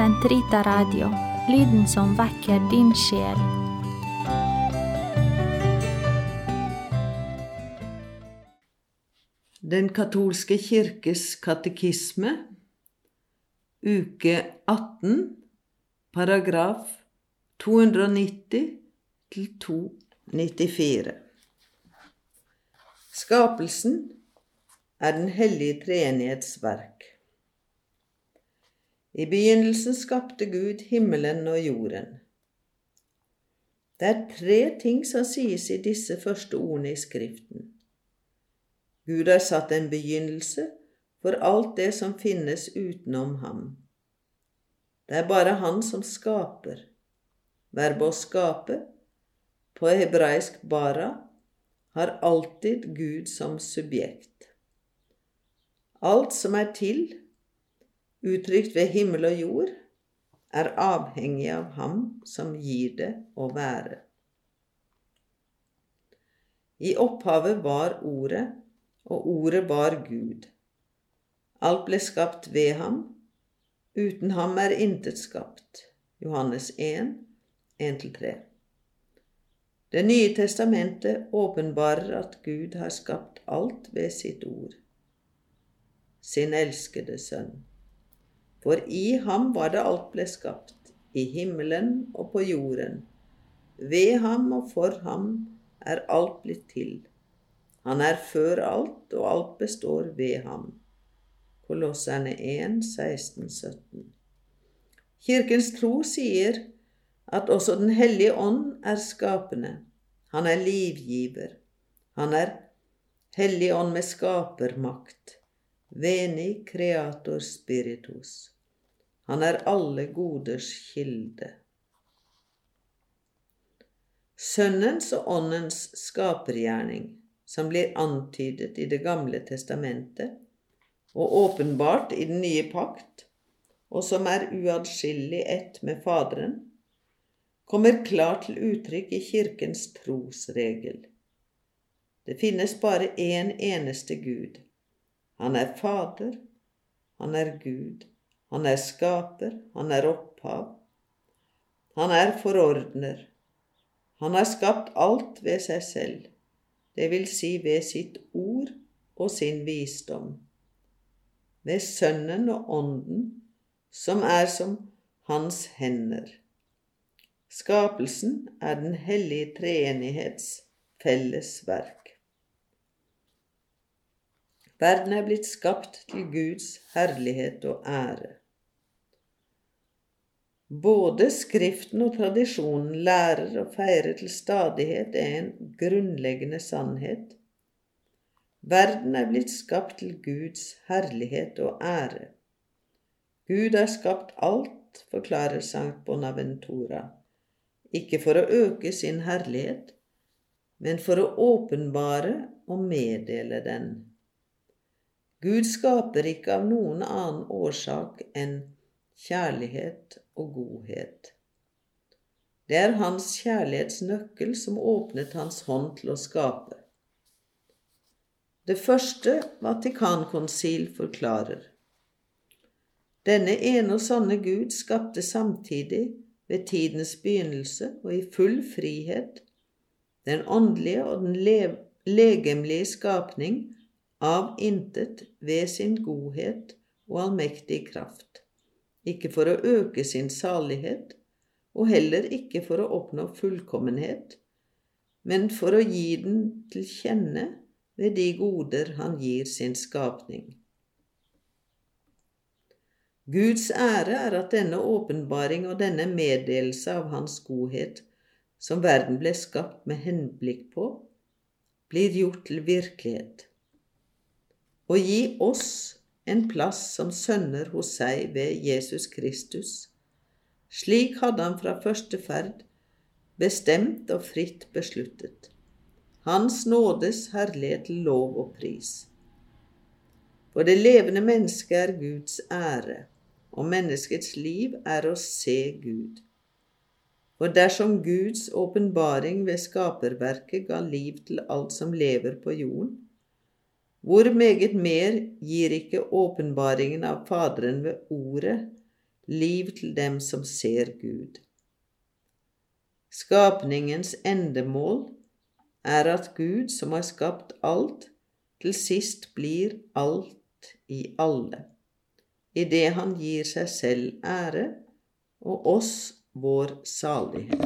Sentrita Radio, lyden som vekker din sjel. Den katolske kirkes katekisme, uke 18, paragraf 290 til 294. Skapelsen er Den hellige treenighets verk. I begynnelsen skapte Gud himmelen og jorden. Det er tre ting som sies i disse første ordene i Skriften. Gud har satt en begynnelse for alt det som finnes utenom ham. Det er bare Han som skaper. Verbet å skape, på hebraisk bara, har alltid Gud som subjekt. Alt som er til, uttrykt ved himmel og jord, er avhengig av ham som gir det å være. I opphavet var Ordet, og Ordet var Gud. Alt ble skapt ved ham, uten ham er intet skapt. Johannes 1, 1-3. Det nye testamentet åpenbarer at Gud har skapt alt ved sitt ord, sin elskede sønn. For i ham var det alt ble skapt, i himmelen og på jorden. Ved ham og for ham er alt blitt til. Han er før alt, og alt består ved ham. Kolosserne 1, 16, 17. Kirkens tro sier at også Den hellige ånd er skapende. Han er livgiver. Han er Hellig ånd med skapermakt. Veni creator spiritus. Han er alle goders kilde. Sønnens og Åndens skapergjerning, som blir antydet i Det gamle testamentet og åpenbart i den nye pakt, og som er uatskillelig ett med Faderen, kommer klart til uttrykk i Kirkens trosregel. Det finnes bare én eneste Gud. Han er Fader, han er Gud, han er skaper, han er opphav. Han er forordner. Han har skapt alt ved seg selv, det vil si ved sitt ord og sin visdom. Ved Sønnen og Ånden, som er som hans hender. Skapelsen er Den hellige treenighets felles verk. Verden er blitt skapt til Guds herlighet og ære. Både Skriften og tradisjonen lærer og feirer til stadighet en grunnleggende sannhet. Verden er blitt skapt til Guds herlighet og ære. Gud har skapt alt, forklarer Sankt Bonaventura, ikke for å øke sin herlighet, men for å åpenbare og meddele den. Gud skaper ikke av noen annen årsak enn kjærlighet og godhet. Det er hans kjærlighetsnøkkel som åpnet hans hånd til å skape. Det første Vatikankonsil forklarer. Denne ene og sanne Gud skapte samtidig, ved tidens begynnelse og i full frihet, den åndelige og den legemlige skapning av intet ved sin godhet og allmektige kraft ikke for å øke sin salighet, og heller ikke for å oppnå fullkommenhet, men for å gi den til kjenne ved de goder han gir sin skapning. Guds ære er at denne åpenbaring og denne meddelelse av Hans godhet, som verden ble skapt med henblikk på, blir gjort til virkelighet. Å gi oss en plass som sønner hos seg ved Jesus Kristus. Slik hadde han fra første ferd bestemt og fritt besluttet. Hans nådes herlighet lov og pris. For det levende mennesket er Guds ære, og menneskets liv er å se Gud. For dersom Guds åpenbaring ved skaperverket ga liv til alt som lever på jorden, hvor meget mer gir ikke åpenbaringen av Faderen ved Ordet liv til dem som ser Gud. Skapningens endemål er at Gud, som har skapt alt, til sist blir alt i alle, idet han gir seg selv ære og oss vår salighet.